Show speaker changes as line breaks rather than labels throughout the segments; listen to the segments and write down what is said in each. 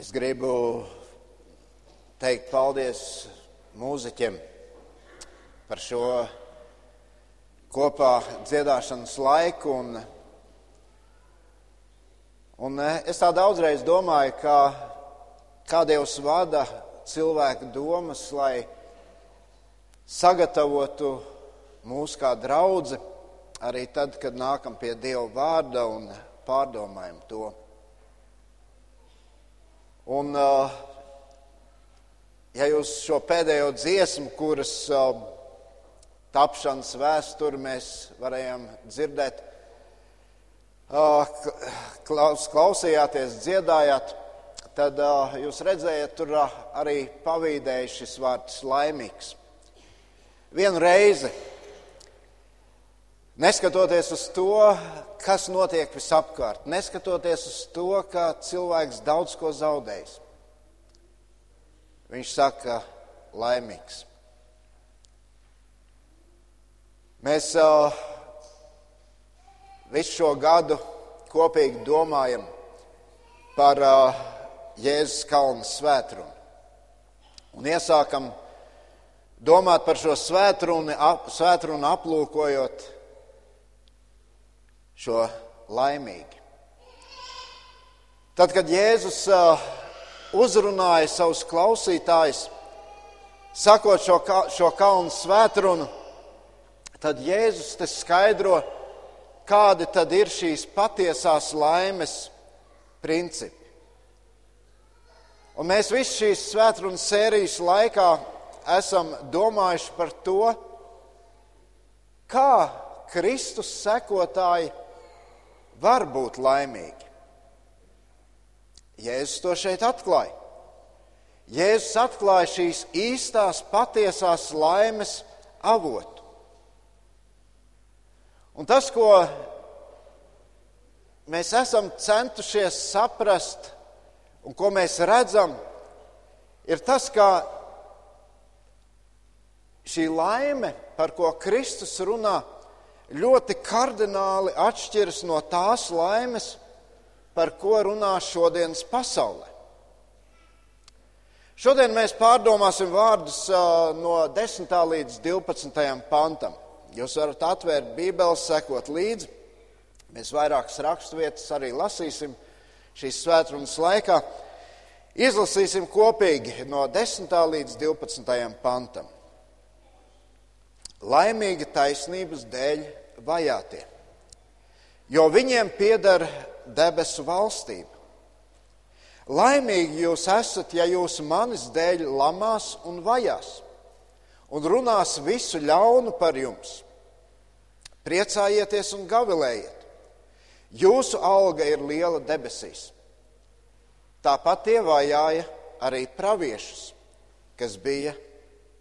Es gribu teikt paldies mūziķiem par šo kopā dziedāšanas laiku. Un, un eh, es tā daudzreiz domāju, ka kā Dievs vada cilvēku domas, lai sagatavotu mūs kā draudzi, arī tad, kad nākam pie Dieva vārda un pārdomājam to. Un, ja jūs šo pēdējo dziesmu, kuras tapšanas vēsturi mēs varējām dzirdēt, klausījāties, dziedājāt, tad jūs redzējāt, tur arī pavīdēja šis vārds laimīgs. Vienu reizi Neskatoties uz to, kas notiek visapkārt, neskatoties uz to, ka cilvēks daudz ko zaudējis, viņš saka, laimīgs. Mēs uh, visu šo gadu kopīgi domājam par uh, Jēzus kalnu svētkrunu. Un iesākam domāt par šo svētkrunu, ap, svētkrunu aplūkojot šo laimīgi. Tad, kad Jēzus uh, uzrunāja savus klausītājus, sakot šo, šo kalnu svētrunu, tad Jēzus te skaidro, kādi tad ir šīs patiesās laimes principi. Un mēs visu šīs svētrunas sērijas laikā esam domājuši par to, kā Kristus sekotāji var būt laimīgi. Jēzus to šeit atklāja. Jēzus atklāja šīs īstās, patiesās laimes avotu. Un tas, ko mēs esam centušies saprast un ko mēs redzam, ir tas, ka šī laime, par ko Kristus runā, ļoti kardināli atšķiras no tās laimes, par ko runā šodienas pasaulē. Šodien mēs pārdomāsim vārdus no 10. līdz 12. pantam. Jūs varat atvērt Bībeles, sekot līdzi. Mēs vairākas raksturvietas arī lasīsim šīs svētdienas laikā. Izlasīsim kopīgi no 10. līdz 12. pantam. Laimīgi taisnības dēļ vajātie, jo viņiem pieder debesu valstība. Laimīgi jūs esat, ja jūs manis dēļ lamās un vajās, un runās visu ļaunu par jums. Priecājieties un gavilējiet. Jūsu alga ir liela debesīs. Tāpat tie vajāja arī praviešus, kas bija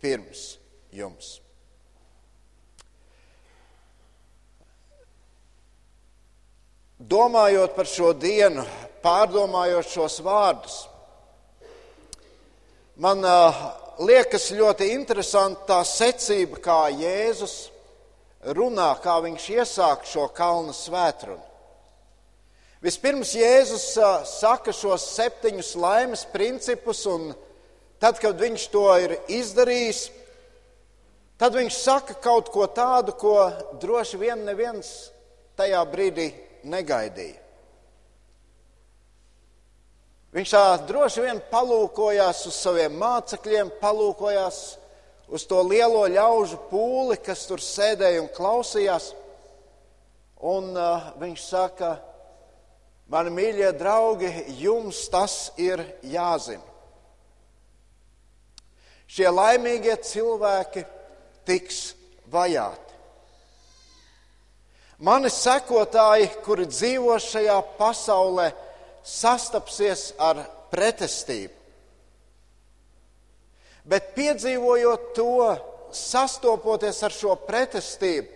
pirms jums. Domājot par šo dienu, pārdomājot šos vārdus, man uh, liekas ļoti interesanti tā secība, kā Jēzus runā, kā viņš iesāk šo kalnu svētrunu. Vispirms Jēzus uh, saka šos septiņus laimes principus, un tad, kad viņš to ir izdarījis, tad viņš saka kaut ko tādu, ko droši vien neviens tajā brīdī negaidīja. Viņš tā droši vien palūkojās uz saviem mācekļiem, palūkojās uz to lielo ļaužu pūli, kas tur sēdēja un klausījās. Un uh, viņš saka, mani mīļie draugi, jums tas ir jāzina. Šie laimīgie cilvēki tiks vajāti. Mani sekotāji, kuri dzīvo šajā pasaulē, sastapsies ar pretestību. Bet piedzīvojot to, sastopoties ar šo pretestību,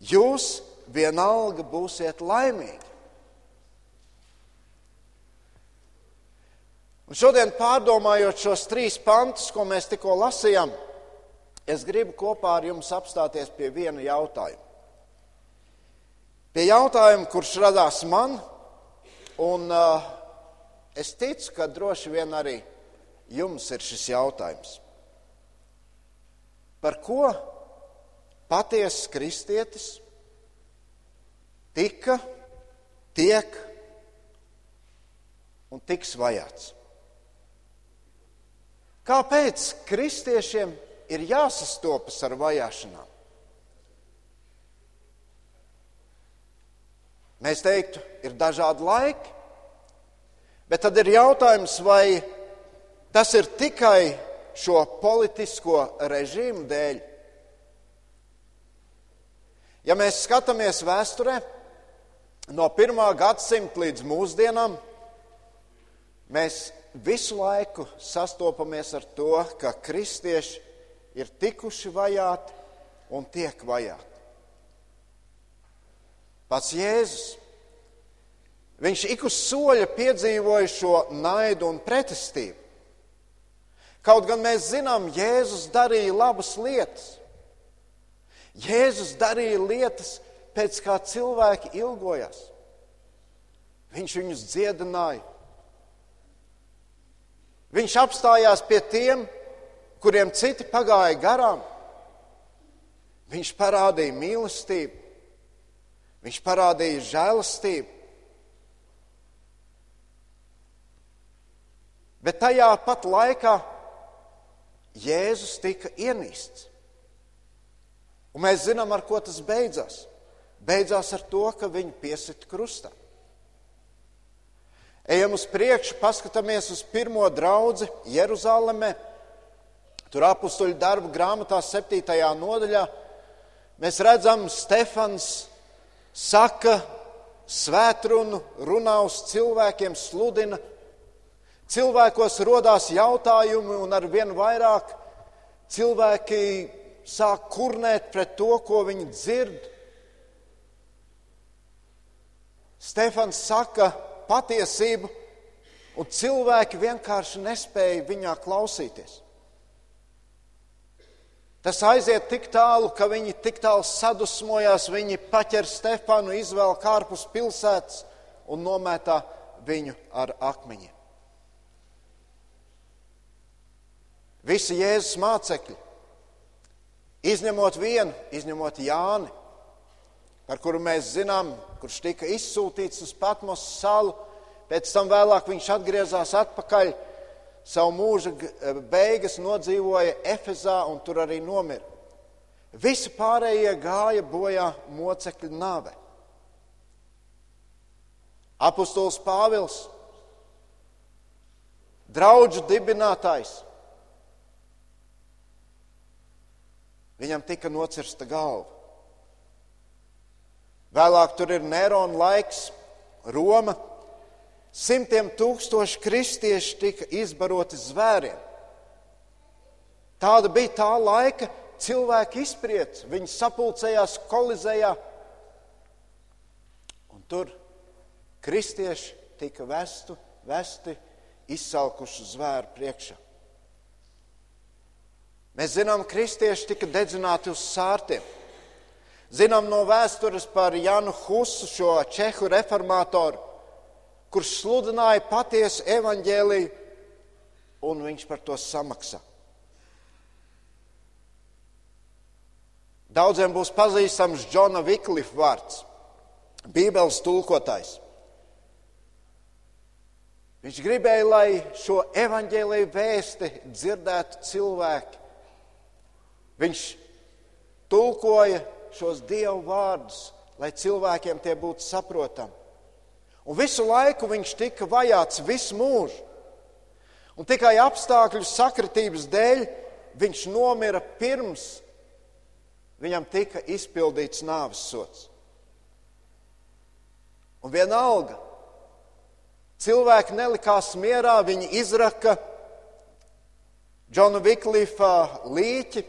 jūs vienalga būsiet laimīgi. Un šodien, pārdomājot šos trīs pantus, ko mēs tikko lasījām, es gribu kopā ar jums apstāties pie viena jautājuma pie jautājuma, kurš radās man, un uh, es ticu, ka droši vien arī jums ir šis jautājums. Par ko patiesas kristietis tika, tiek un tiks vajāts? Kāpēc kristiešiem ir jāsastopas ar vajāšanām? Mēs teiktu, ir dažādi laiki, bet tad ir jautājums, vai tas ir tikai šo politisko režīmu dēļ. Ja mēs skatāmies vēsturē, no pirmā gadsimta līdz mūsdienām, mēs visu laiku sastopamies ar to, ka kristieši ir tikuši vajāti un tiek vajāti. Pats Jēzus. Viņš ik uz soļa piedzīvoja šo naidu un pretestību. Kaut gan mēs zinām, Jēzus darīja labas lietas. Jēzus darīja lietas, pēc kā cilvēki ilgojas. Viņš viņus dziedināja, Viņš apstājās pie tiem, kuriem citi pagāja garām. Viņš parādīja mīlestību, viņš parādīja žēlastību. Bet tajā pat laikā Jēzus tika ienīsts. Un mēs zinām, ar ko tas beidzās. Beidzās ar to, ka viņu piesita krustā. Ejam uz priekšu, paskatāmies uz pirmo draugu Jeruzalemē. Tur apakstuļu darbu grāmatā, 7. nodaļā, mēs redzam, Stefans saka svētrunu, runā uz cilvēkiem, sludina. Cilvēkos rodās jautājumi, un ar vien vairāk cilvēki sāk kurnēt pret to, ko viņi dzird. Stefans saka, patiesību, un cilvēki vienkārši nespēja viņā klausīties. Tas aiziet tik tālu, ka viņi tik tālu sadusmojās, viņi paķer Stefanu, izvēl ārpus pilsētas un nometā viņu ar akmeņiem. Visi Jēzus mācekļi, izņemot vienu, izņemot Jāni, par kuru mēs zinām, kurš tika izsūtīts uz Patmos salu. Pēc tam vēlāk viņš atgriezās atpakaļ, savu mūža eh, beigas nodzīvoja Efezā un tur arī nomira. Visi pārējie gāja bojā mocekļu nāvē. Apostols Pāvils, draugu dibinātājs, viņam tika nocirsta galva. Vēlāk tur ir Nerona laiks, Roma. Simtiem tūkstoši kristieši tika izbaroti zvēriem. Tāda bija tā laika cilvēka izpriets. Viņi sapulcējās kolizējā, un tur kristieši tika vestu, vesti izsalkuši zvēru priekšā. Mēs zinām, ka kristieši tika dedzināti uz sārtiem. Zinām no vēstures par Janu Husu, šo čehu reformātoru, kurš sludināja patiesu evaņģēliju, un viņš par to samaksā. Daudziem būs pazīstams Džona Viklifa vārds, Bībeles tulkotājs. Viņš gribēja, lai šo evaņģēlīju vēsti dzirdētu cilvēki. Viņš tulkoja šos dievu vārdus, lai cilvēkiem tie būtu saprotami. Un visu laiku viņš tika vajāts visu mūžu. Un tikai apstākļu sakritības dēļ viņš nomira pirms viņam tika izpildīts nāves sots. Un vienalga, cilvēki nelikās mierā, viņi izraka Džona Viklifa līķi,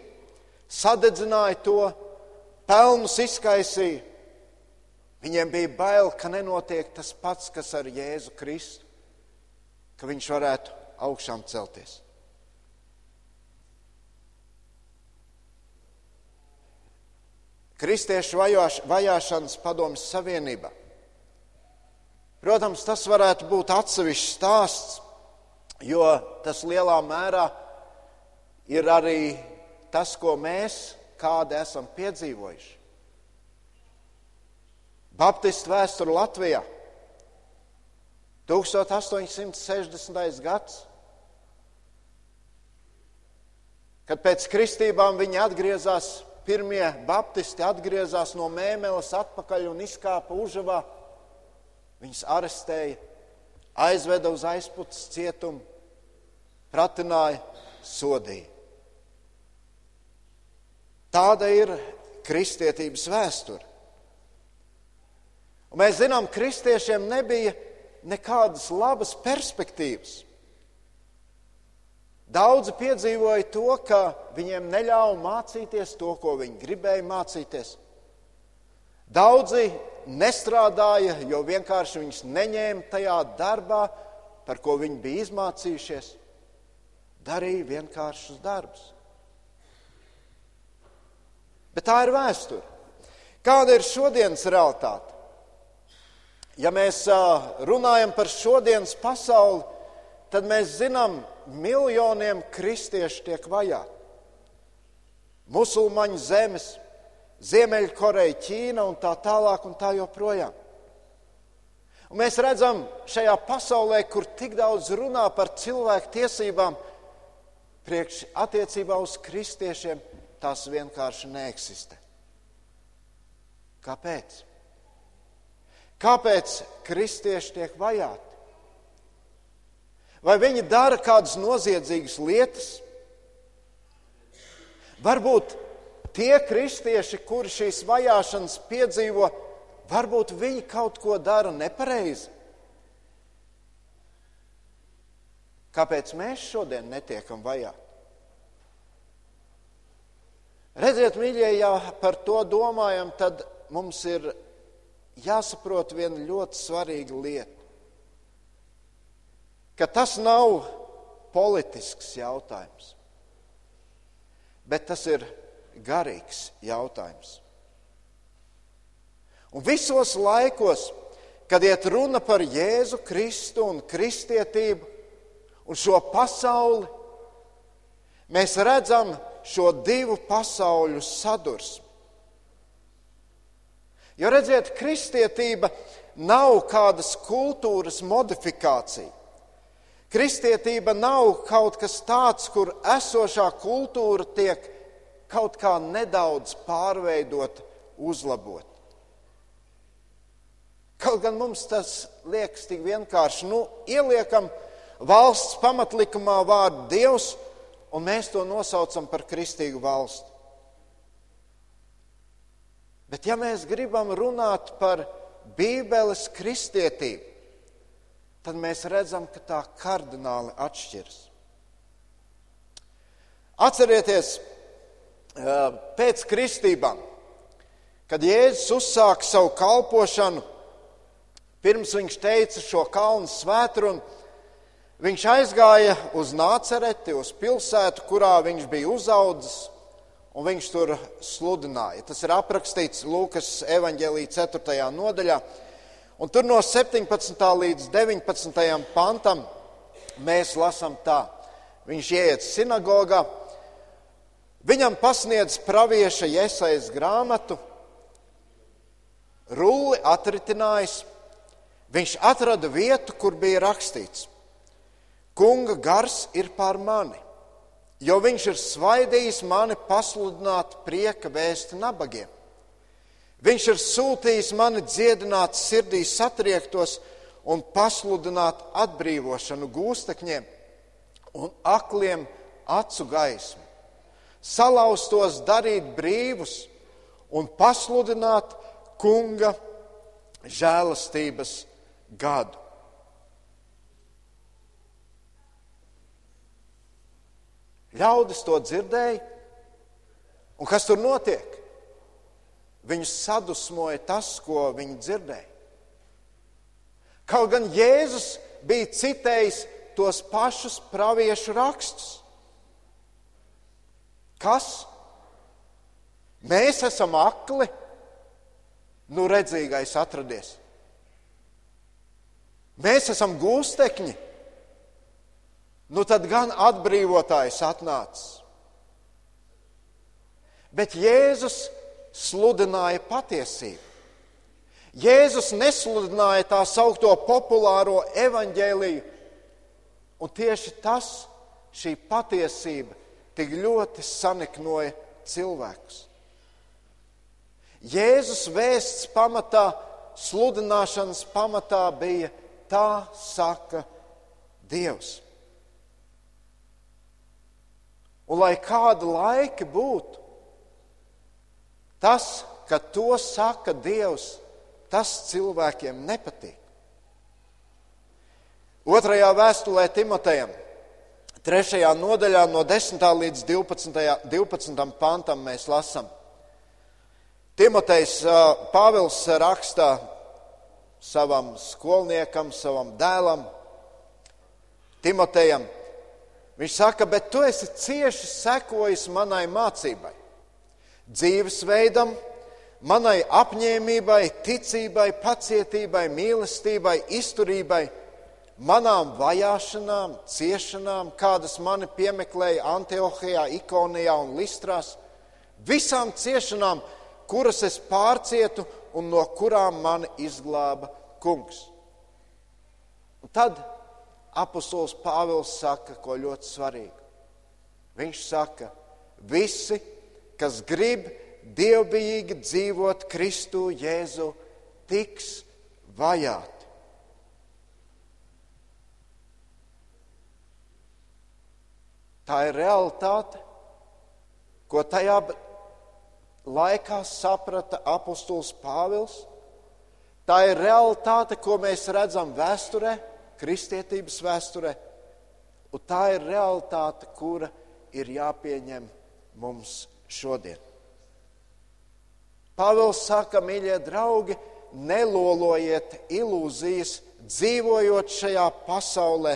sadedzināja to pelnus izkaisīja. Viņiem bija bail, ka nenotiek tas pats, kas ar Jēzu Kristu, ka viņš varētu augšām celties. Kristiešu vajāšanas padomjas Savienībā. Protams, tas varētu būt atsevišķs stāsts, jo tas lielā mērā ir arī tas, ko mēs kādi esam piedzīvojuši. Baptistu vēsture Latvijā 1860. gads. Kad pēc kristībām viņi atgriezās, pirmie baptisti atgriezās no mēmeles atpakaļ un izkāpa užavā, viņus arestēja, aizveda uz aizputes cietumu, pratināja, sodīja. Tāda ir kristietības vēsture. Un mēs zinām, ka kristiešiem nebija nekādas labas perspektīvas. Daudzi piedzīvoja to, ka viņiem neļāva mācīties to, ko viņi gribēja mācīties. Daudzi nestrādāja, jo vienkārši viņus neņēma tajā darbā, par ko viņi bija izmācījušies. Darīja vienkāršus darbus. Bet tā ir vēsture. Kāda ir šodienas realitāte? Ja mēs runājam par šodienas pasauli, tad mēs zinām, miljoniem kristiešu tiek vajāti. Musulmaņu zemes, Ziemeļkoreja, Ķīna un tā tālāk un tā joprojām. Un mēs redzam šajā pasaulē, kur tik daudz runā par cilvēku tiesībām, priekš attiecībā uz kristiešiem, tās vienkārši neeksistē. Kāpēc? Kāpēc kristieši tiek vajāti? Vai viņi dara kādas noziedzīgas lietas? Varbūt tie kristieši, kuri šīs vajāšanas piedzīvo, varbūt viņi kaut ko dara nepareizi. Kāpēc mēs šodien netiekam vajāti? Redziet, mīļie, ja par to domājam, tad mums ir jāsaprot viena ļoti svarīga lieta. Ka tas nav politisks jautājums, bet tas ir garīgs jautājums. Un visos laikos, kad iet runa par Jēzu Kristu un kristietību un šo pasauli, mēs redzam šo divu pasauļu sadursmi. Jo redziet, kristietība nav kādas kultūras modifikācija. Kristietība nav kaut kas tāds, kur esošā kultūra tiek kaut kā nedaudz pārveidot, uzlabot. Kaut gan mums tas liekas tik vienkārši, nu, ieliekam valsts pamatlikumā vārdu Dievs, un mēs to nosaucam par kristīgu valsti. Bet ja mēs gribam runāt par Bībeles kristietību, tad mēs redzam, ka tā kardināli atšķiras. Atcerieties, pēc kristībām, kad Jēzus uzsāka savu kalpošanu, pirms viņš teica šo kalnu svētrunu, viņš aizgāja uz Nācereti, uz pilsētu, kurā viņš bija uzaudzis un viņš tur sludināja. Tas ir aprakstīts Lūkas evanģēlīja 4. nodaļā. Un tur no 17. līdz 19. pantam mēs lasām tā. Viņš ieiet sinagogā, viņam pasniedz pravieša iesaistas grāmatu, rulli atritinājis, viņš atrada vietu, kur bija rakstīts: Kunga gars ir pār mani jo viņš ir svaidījis mani pasludināt prieka vēstu nabagiem. Viņš ir sūtījis mani dziedināt sirdī satriektos un pasludināt atbrīvošanu gūstekņiem un akliem acu gaismu, salauztos darīt brīvus un pasludināt kunga žēlastības gadu. Ļaudis to dzirdēja, un kas tur notiek? Viņus sadusmoja tas, ko viņi dzirdēja. Kaut gan Jēzus bija citējis tos pašus praviešu rakstus. Kas? Mēs esam akli, nu redzīgais atradies. Mēs esam gūstekņi. Nu tad gan atbrīvotājs atnācis. Bet Jēzus sludināja patiesību. Jēzus nesludināja tā saucamo populāro evaņģēliju, un tieši tas, šī patiesība, tik ļoti saniknoja cilvēkus. Jēzus vēsts pamatā, sludināšanas pamatā bija tā saka Dievs. Un lai kāda laika būtu, tas, ka to saka Dievs, tas cilvēkiem nepatīk. Otrajā vēstulē Timotejam, trešajā nodaļā, no 10. līdz 12. 12. pantam, mēs lasām. Timotejs Pāvils rakstā savam skolniekam, savam dēlam, Timotejam. Viņš saka, bet tu esi cieši sekojis manai mācībai, dzīvesveidam, manai apņēmībai, ticībai, pacietībai, mīlestībai, izturībai, manām vajāšanām, ciešanām, kādas mani piemeklēja Antiohijā, Ikonijā un Listrās, visām ciešanām, kuras es pārcietu un no kurām mani izglāba kungs. Un tad apustulis Pāvils saka, ko ļoti svarīgu. Viņš saka, visi, kas grib dievbijīgi dzīvot Kristu Jēzu, tiks vajāti. Tā ir realitāte, ko tajā laikā saprata apustulis Pāvils. Tā ir realitāte, ko mēs redzam vēsturē, kristietības vēsturē, un tā ir realitāte, kura ir jāpieņem mums šodien. Pāvils saka, mīļie draugi, nelolojiet ilūzijas, dzīvojot šajā pasaulē,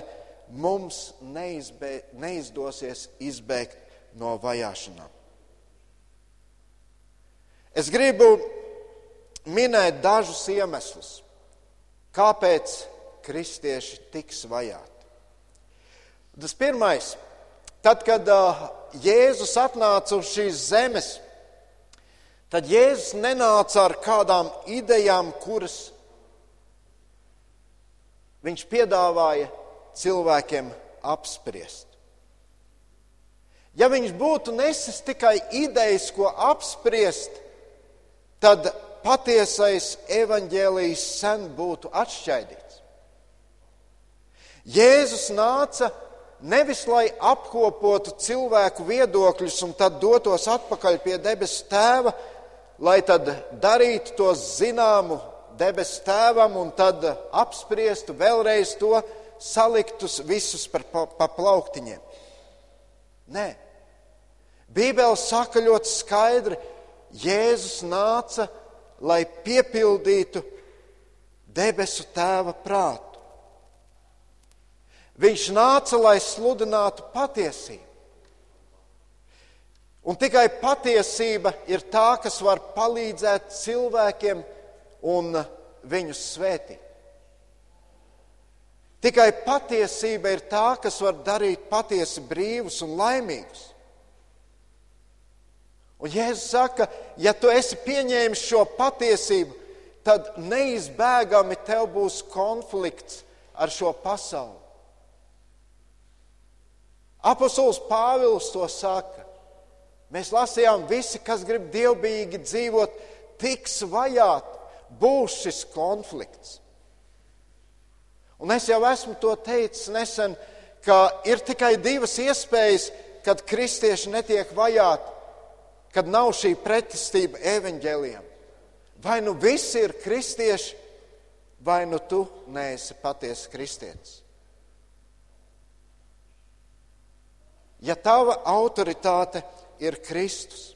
mums neizbē, neizdosies izbēgt no vajāšanām. Es gribu minēt dažus iemeslus, kāpēc kristieši tiks vajāti. Tas pirmais, tad, kad uh, Jēzus atnāca uz šīs zemes, tad Jēzus nenāca ar kādām idejām, kuras viņš piedāvāja cilvēkiem apspriest. Ja viņš būtu nesis tikai idejas, ko apspriest, tad patiesais evaņģēlijs sen būtu atšķaidīts. Jēzus nāca nevis lai apkopotu cilvēku viedokļus un tad dotos atpakaļ pie debesu tēva, lai tad darītu to zināmu debesu tēvam un tad apspriestu vēlreiz to, saliktus visus par pa, pa plauktiņiem. Nē, Bībele saka ļoti skaidri, Jēzus nāca, lai piepildītu debesu tēva prātu. Viņš nāca, lai sludinātu patiesību. Un tikai patiesība ir tā, kas var palīdzēt cilvēkiem un viņus svētīt. Tikai patiesība ir tā, kas var darīt patiesi brīvus un laimīgus. Un Jēzus saka, ja tu esi pieņēmis šo patiesību, tad neizbēgami tev būs konflikts ar šo pasauli. Apostols Pāvils to saka. Mēs lasījām, visi, kas grib dievbijīgi dzīvot, tiks vajāti, būs šis konflikts. Un es jau esmu to teicis nesen, ka ir tikai divas iespējas, kad kristieši netiek vajāti kad nav šī pretestība evaņģēliem. Vai nu visi ir kristieši, vai nu tu neesi patiesa kristietis. Ja tava autoritāte ir Kristus,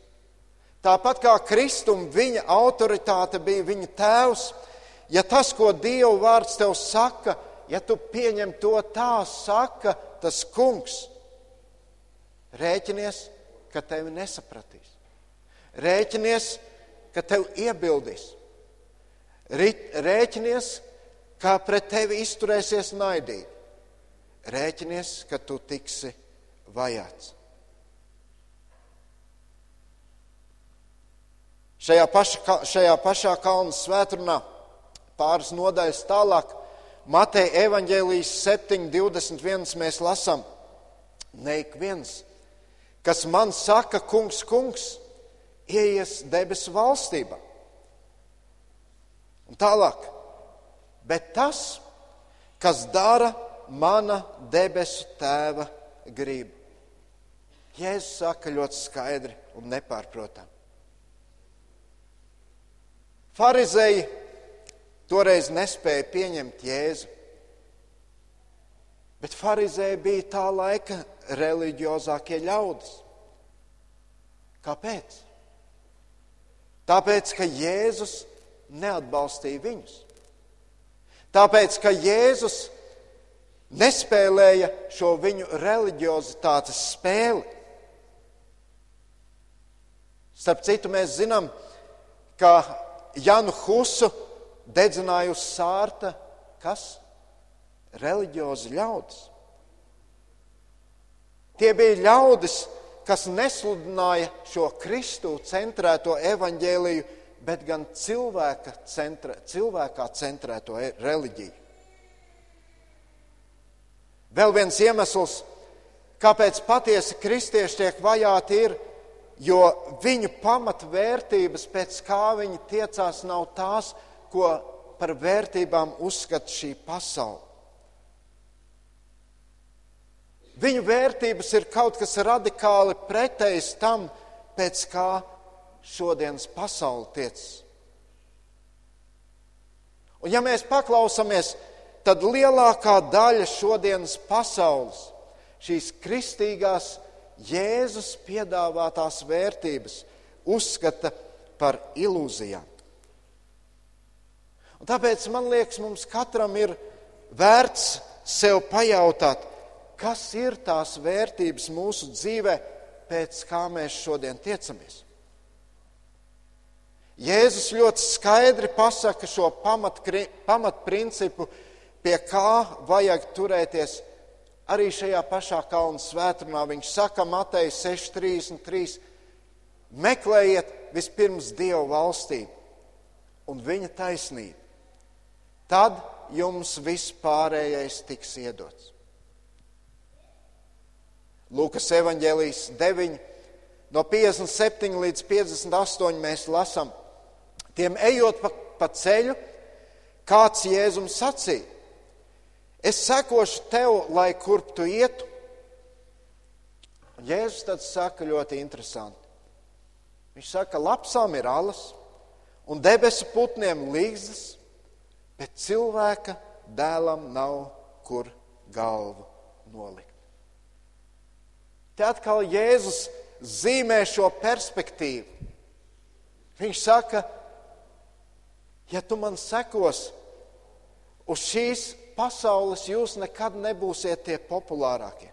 tāpat kā Kristum viņa autoritāte bija viņa tēvs, ja tas, ko Dieva vārds tev saka, ja tu pieņem to tā, saka tas kungs, rēķinies, ka tevi nesapratīs. Rēķinies, ka tev iebildīs. Rēķinies, kā pret tevi izturēsies naidīgi, rēķinies, ka tu tiksi vajāts. Šajā, paša, šajā pašā kalnu svētdienā, pāris nodaļas tālāk, Mateja evaņģēlijas 7.21. mēs lasām, ne ik viens, kas man saka, kungs, kungs, ieies debesu valstībā. Un tālāk, bet tas, kas dara mana debesu tēva gribu. Jēzus saka ļoti skaidri un nepārprotami. Pharizēji toreiz nespēja pieņemt Jēzu, bet Pharizēji bija tā laika reliģiozākie ļaudis. Kāpēc? Tāpēc, ka Jēzus neatbalstīja viņus. Tāpēc, ka Jēzus nespēlēja šo viņu reliģiozitātes spēli. Starp citu, mēs zinām, ka Janu Husu dedzināja uz sārta kas? Reliģiozi ļaudis. Tie bija ļaudis, kas nesludināja šo Kristu centrēto evaņģēliju, bet gan cilvēka centrē, cilvēkā centrēto e, reliģiju. Vēl viens iemesls, kāpēc patiesi kristieši tiek vajāti, ir, jo viņu pamatvērtības, pēc kā viņi tiecās, nav tās, ko par vērtībām uzskata šī pasaule. Viņu vērtības ir kaut kas radikāli pretējs tam, pēc kā šodienas pasaule tiecas. Un ja mēs paklausāmies, tad lielākā daļa šodienas pasaules, šīs kristīgās Jēzus piedāvātās vērtības, uzskata par ilūzijām. Un tāpēc man liekas, mums katram ir vērts sev pajautāt, kas ir tās vērtības mūsu dzīvē, pēc kā mēs šodien tiecamies. Jēzus ļoti skaidri pasaka šo pamatprincipu, pie kā vajag turēties arī šajā pašā kalnu svētdienā. Viņš saka, Matei 6,33: Meklējiet vispirms Dieva valstību un viņa taisnību. Tad jums viss pārējais tiks iedots. Lūkas evanģēlijas 9, no 57 līdz 58 mēs lasām, tiem ejot pa, pa ceļu, kāds Jēzums sacīja: Es sekošu tev, lai kurp tu ietu. Un Jēzus tad saka ļoti interesanti. Viņš saka, lapsām ir alas un debesu putniem līgzdas, bet cilvēka dēlam nav kur galvu nolikt. Te atkal Jēzus zīmē šo perspektīvu. Viņš saka, ja tu man sekos uz šīs pasaules, jūs nekad nebūsiet tie populārākie.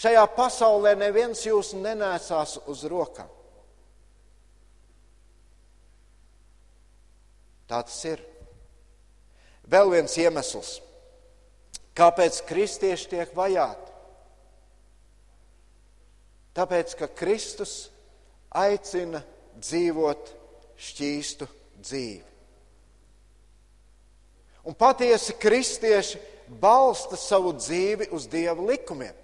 Šajā pasaulē neviens jūs nenēsās uz rokām. Tā tas ir. Vēl viens iemesls, kāpēc kristieši tiek vajāti. Tāpēc, ka Kristus aicina dzīvot šķīstu dzīvi. Un patiesi kristieši balsta savu dzīvi uz Dieva likumiem.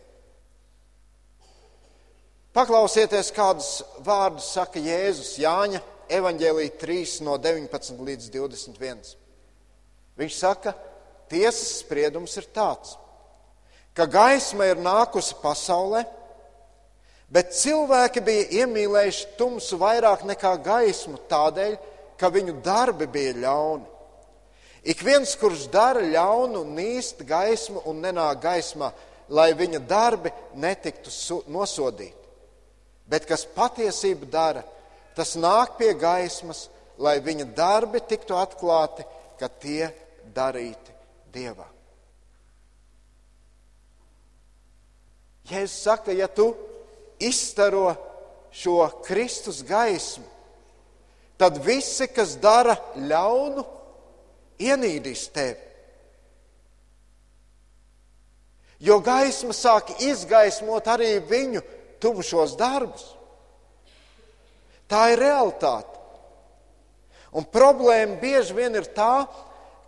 Paklausieties, kādus vārdus saka Jēzus Jāņa evanģēlī 3 no 19 līdz 21. Viņš saka, tiesas spriedums ir tāds, ka gaisma ir nākusi pasaulē, Bet cilvēki bija iemīlējuši tumsu vairāk nekā gaismu tādēļ, ka viņu darbi bija ļauni. Ik viens, kurš dara ļaunu, nīst gaismu un nenāk gaismā, lai viņa darbi netiktu nosodīti. Bet kas patiesību dara, tas nāk pie gaismas, lai viņa darbi tiktu atklāti, ka tie darīti Dievā. Jēzus saka, ja tu izstaro šo Kristus gaismu, tad visi, kas dara ļaunu, ienīdīs tevi. Jo gaisma sāk izgaismot arī viņu tumšos darbus. Tā ir realitāte. Un problēma bieži vien ir tā,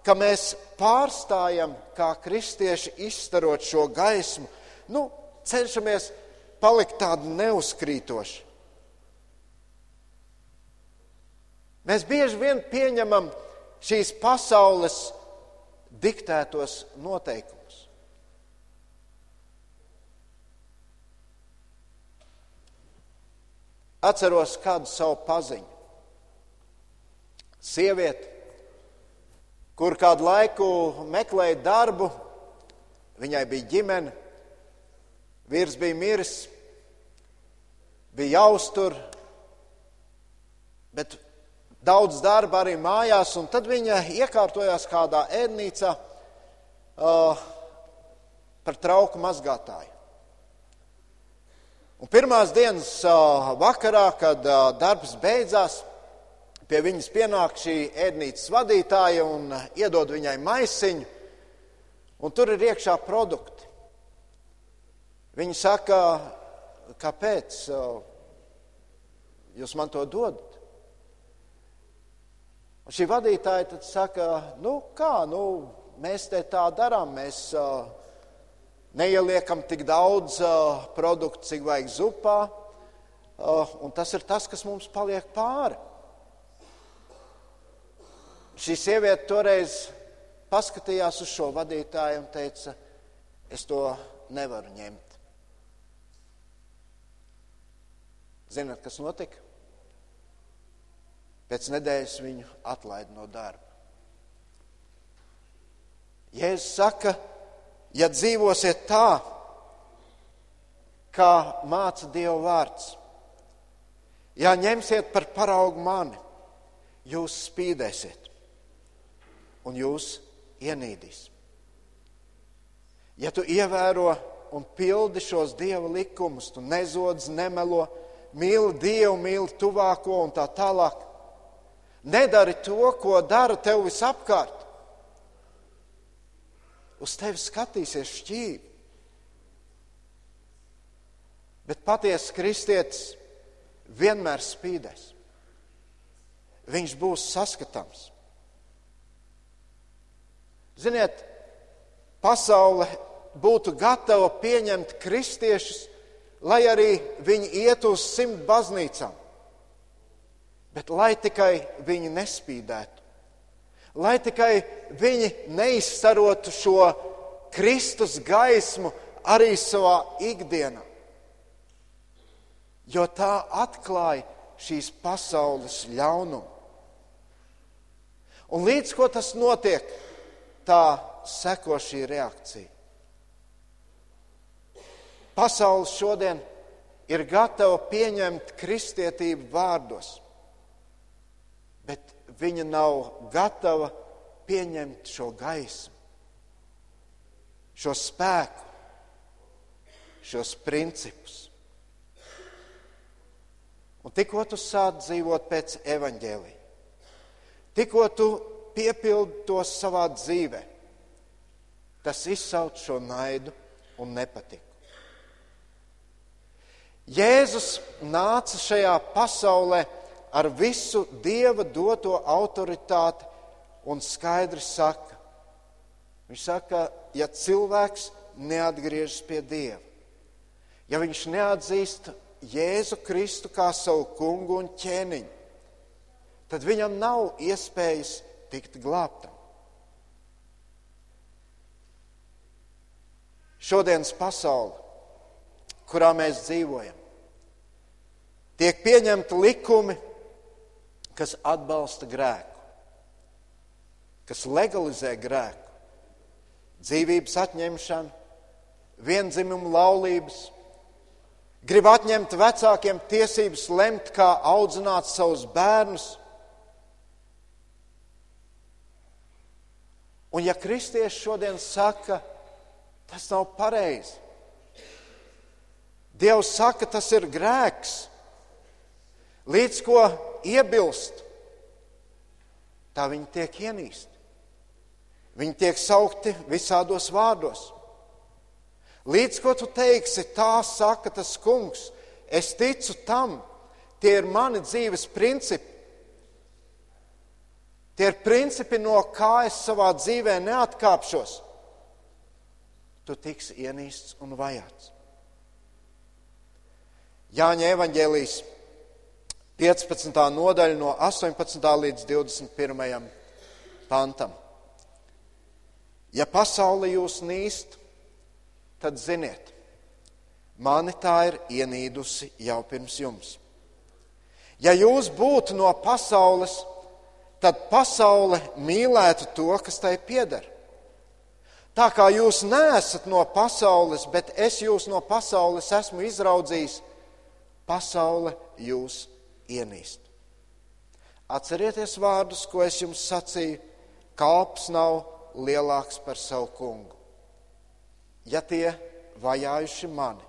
ka mēs pārstājam, kā kristieši, izstarot šo gaismu, nu, cenšamies palikt tādi neuzkrītoši. Mēs bieži vien pieņemam, ka šīs pasaules diktētos noteikumus. Atceros kādu savu paziņu. Sieviete, kur kādu laiku meklēja darbu, viņai bija ģimene, vīrs bija miris, bija jāuztur, bet daudz darba arī mājās, un tad viņa iekārtojās kādā ēdnīcā uh, par trauku mazgātāju. Un pirmās dienas uh, vakarā, kad uh, darbs beidzās, pie viņas pienāk šī ēdnīcas vadītāja un uh, iedod viņai maisiņu, un tur ir iekšā produkti. Viņa saka, kāpēc uh, jūs man to dodat? Un šī vadītāja tad saka, nu kā, nu, mēs te tā darām, mēs uh, neieliekam tik daudz uh, produktu, cik vajag zupā, uh, un tas ir tas, kas mums paliek pāri. Šī sieviete toreiz paskatījās uz šo vadītāju un teica, es to nevaru ņemt. Zināt, kas notika? Pēc nedēļas viņu atlaida no darba. Jēzus saka, ja dzīvosiet tā, kā māca Dieva vārds, ja ņemsiet par paraugu mani, jūs spīdēsiet un jūs ienīdīs. Ja tu ievēro un pildi šos Dieva likumus, tu nezodz, nemelo, mīli Dievu, mīli tuvāko un tā tālāk, Nedari to, ko dara tev visapkārt. Uz tevi skatīsies šķīvi. Bet patiesa kristietis vienmēr spīdēs. Viņš būs saskatāms. Ziniet, pasaule būtu gatava pieņemt kristiešus, lai arī viņi iet uz simt baznīcām bet lai tikai viņi nespīdētu, lai tikai viņi neizstarotu šo Kristus gaismu arī savā ikdienā, jo tā atklāja šīs pasaules ļaunumu. Un līdz ko tas notiek, tā seko šī reakcija. Pasaule šodien ir gatava pieņemt kristietību vārdos bet viņa nav gatava pieņemt šo gaismu, šo spēku, šos principus. Un tikko tu sāc dzīvot pēc evaņģēlī, tikko tu piepildi to savā dzīvē, tas izsauc šo naidu un nepatiku. Jēzus nāca šajā pasaulē ar visu Dieva doto autoritāti un skaidri saka, viņš saka, ja cilvēks neatgriežas pie Dieva, ja viņš neatzīst Jēzu Kristu kā savu kungu un ķēniņu, tad viņam nav iespējas tikt glābtam. Šodienas pasaule, kurā mēs dzīvojam, tiek pieņemti likumi, kas atbalsta grēku, kas legalizē grēku, dzīvības atņemšanu, vienzimumu laulības, grib atņemt vecākiem tiesības lemt, kā audzināt savus bērnus. Un ja kristieši šodien saka, tas nav pareizi, Dievs saka, tas ir grēks, līdz ko iebilst, tā viņi tiek ienīsti. Viņi tiek saukti visādos vārdos. Līdz ko tu teiksi, tā saka tas kungs. Es ticu tam, tie ir mani dzīves principi. Tie ir principi, no kā es savā dzīvē neatkāpšos. Tu tiksi ienīsts un vajāts. Jāņa evaņģēlijas 15. nodaļa no 18. līdz 21. pantam. Ja pasaule jūs nīst, tad ziniet, mani tā ir ienīdusi jau pirms jums. Ja jūs būtu no pasaules, tad pasaule mīlētu to, kas tai pieder. Tā kā jūs neesat no pasaules, bet es jūs no pasaules esmu izraudzījis, pasaule jūs ienīst. Atcerieties vārdus, ko es jums sacīju, kalps nav lielāks par savu kungu. Ja tie vajājuši mani,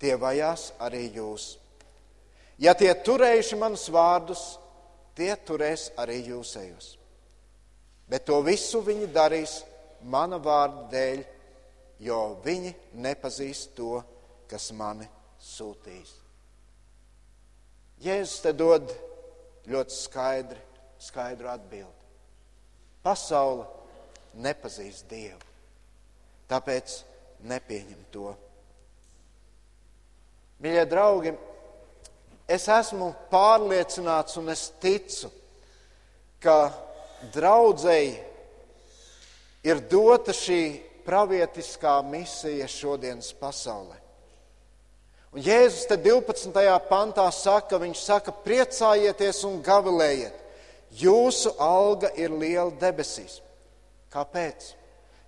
tie vajās arī jūs. Ja tie turējuši manus vārdus, tie turēs arī jūsējos. Bet to visu viņi darīs mana vārda dēļ, jo viņi nepazīst to, kas mani sūtīs. Jēzus te dod ļoti skaidri, skaidru atbildi. Pasaule nepazīst Dievu, tāpēc nepieņem to. Mīļie draugi, es esmu pārliecināts un es ticu, ka draudzēji ir dota šī pravietiskā misija šodienas pasaulē. Un Jēzus te 12. pantā saka, viņš saka, priecājieties un gavilējiet. Jūsu alga ir liela debesīs. Kāpēc?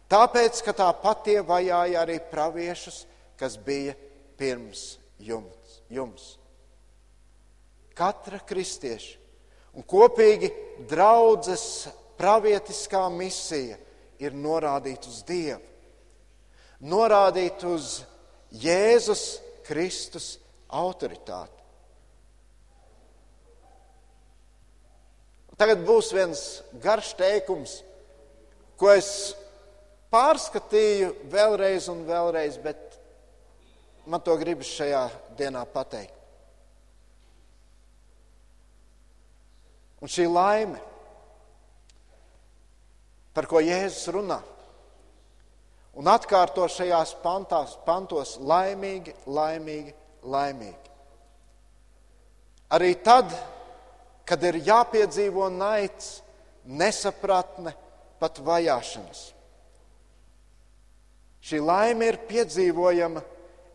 Tāpēc, ka tā patie vajāja arī praviešus, kas bija pirms jums. jums. Katra kristieša un kopīgi draudzes pravietiskā misija ir norādīt uz Dievu, norādīt uz Jēzus Kristus autoritāti. Tagad būs viens garš teikums, ko es pārskatīju vēlreiz un vēlreiz, bet man to gribas šajā dienā pateikt. Un šī laime, par ko Jēzus runā, un atkārto šajās pantās, pantos laimīgi, laimīgi, laimīgi. Arī tad, kad ir jāpiedzīvo naids, nesapratne, pat vajāšanas. Šī laime ir piedzīvojama,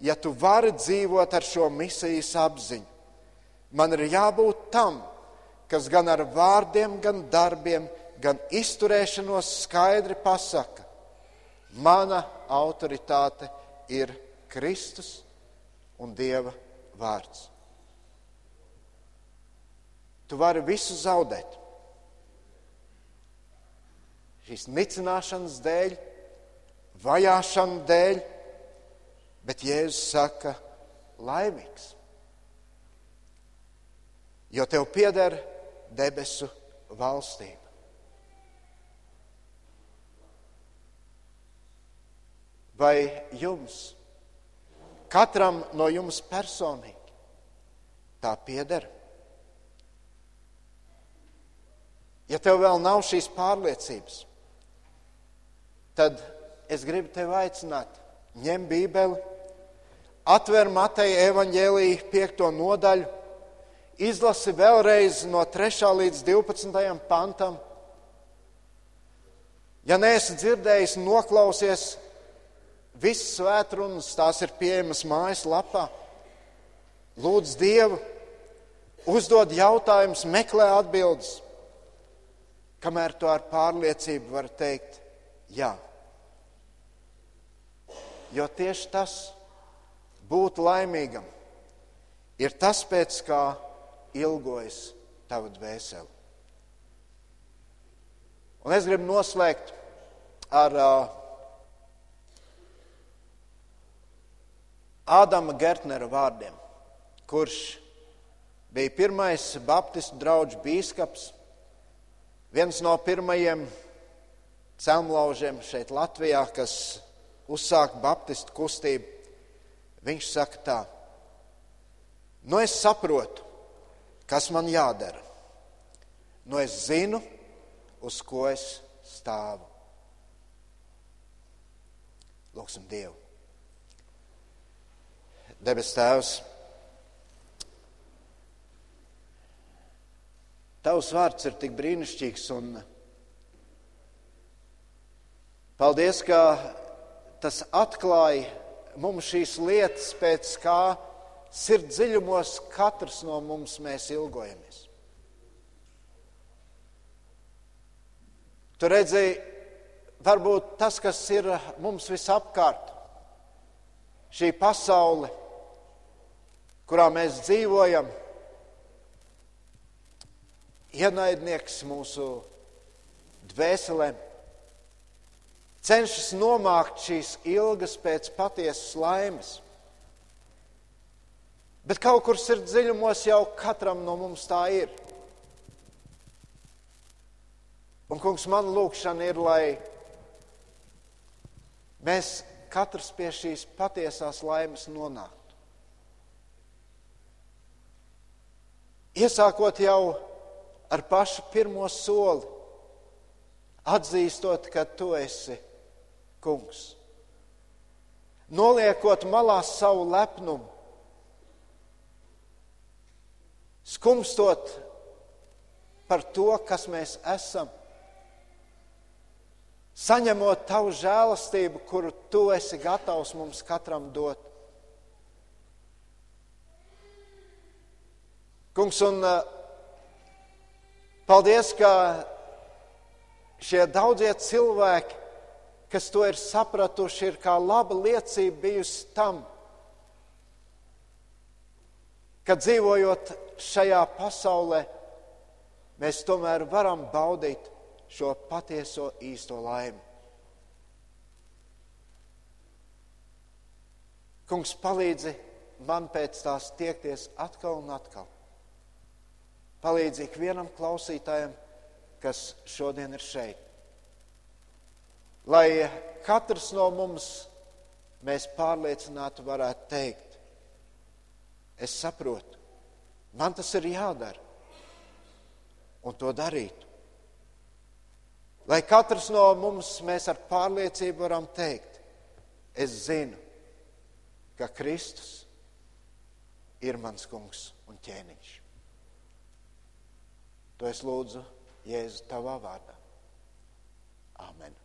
ja tu vari dzīvot ar šo misijas apziņu. Man ir jābūt tam, kas gan ar vārdiem, gan darbiem, gan izturēšanos skaidri pasaka, Mana autoritāte ir Kristus un Dieva vārds. Tu vari visu zaudēt. Šīs nicināšanas dēļ, vajāšanas dēļ, bet Jēzus saka, laimīgs. Jo tev pieder debesu valstība. Vai jums, katram no jums personīgi, tā pieder? Ja tev vēl nav šīs pārliecības, tad es gribu tevi aicināt, ņem Bībeli, atver Mateja evaņģēlīju piekto nodaļu, izlasi vēlreiz no 3. līdz 12. pantam. Ja neesi dzirdējis, noklausies, Visas svētrunas tās ir pieejamas mājaslapā. Lūdz Dievu, uzdod jautājumus, meklē atbildes. Kamēr to ar pārliecību var teikt, jā. Jo tieši tas būt laimīgam ir tas, pēc kā ilgojas tava dvēsele. Un es gribu noslēgt ar uh, Ādama Gertnera vārdiem, kurš bija pirmais Baptistu draugs bīskaps, viens no pirmajiem celmlaužiem šeit Latvijā, kas uzsākt baptistu kustību, viņš saka tā, nu es saprotu, kas man jādara. Nu es zinu, uz ko es stāvu. Lūksim Dievu. Debes Tēvs, Tavs vārds ir tik brīnišķīgs un paldies, ka tas atklāja mums šīs lietas, pēc kā sirds dziļumos katrs no mums mēs ilgojamies. Tu redzēji, varbūt tas, kas ir mums visapkārt, šī pasaule, kurā mēs dzīvojam, ienaidnieks mūsu dvēselēm, cenšas nomākt šīs ilgas pēc patiesas laimes. Bet kaut kur sirds dziļumos jau katram no mums tā ir. Un, kungs, man lūkšana ir, lai mēs katrs pie šīs patiesās laimes nonāktu. Iesākot jau ar pašu pirmo soli, atzīstot, ka tu esi kungs. Noliekot malā savu lepnumu, skumstot par to, kas mēs esam, saņemot tavu žēlastību, kuru tu esi gatavs mums katram dot. Kungs, un uh, paldies, ka šie daudzie cilvēki, kas to ir sapratuši, ir kā laba liecība bijusi tam, ka dzīvojot šajā pasaulē, mēs tomēr varam baudīt šo patieso īsto laimi. Kungs, palīdzi man pēc tās tiekties atkal un atkal. Palīdzi ikvienam klausītājam, kas šodien ir šeit. Lai katrs no mums mēs pārliecināti varētu teikt, es saprotu, man tas ir jādara, un to darītu. Lai katrs no mums mēs ar pārliecību varam teikt, es zinu, ka Kristus ir mans kungs un ķēniņš. To es lūdzu Jēzu tavā vārdā. Amen.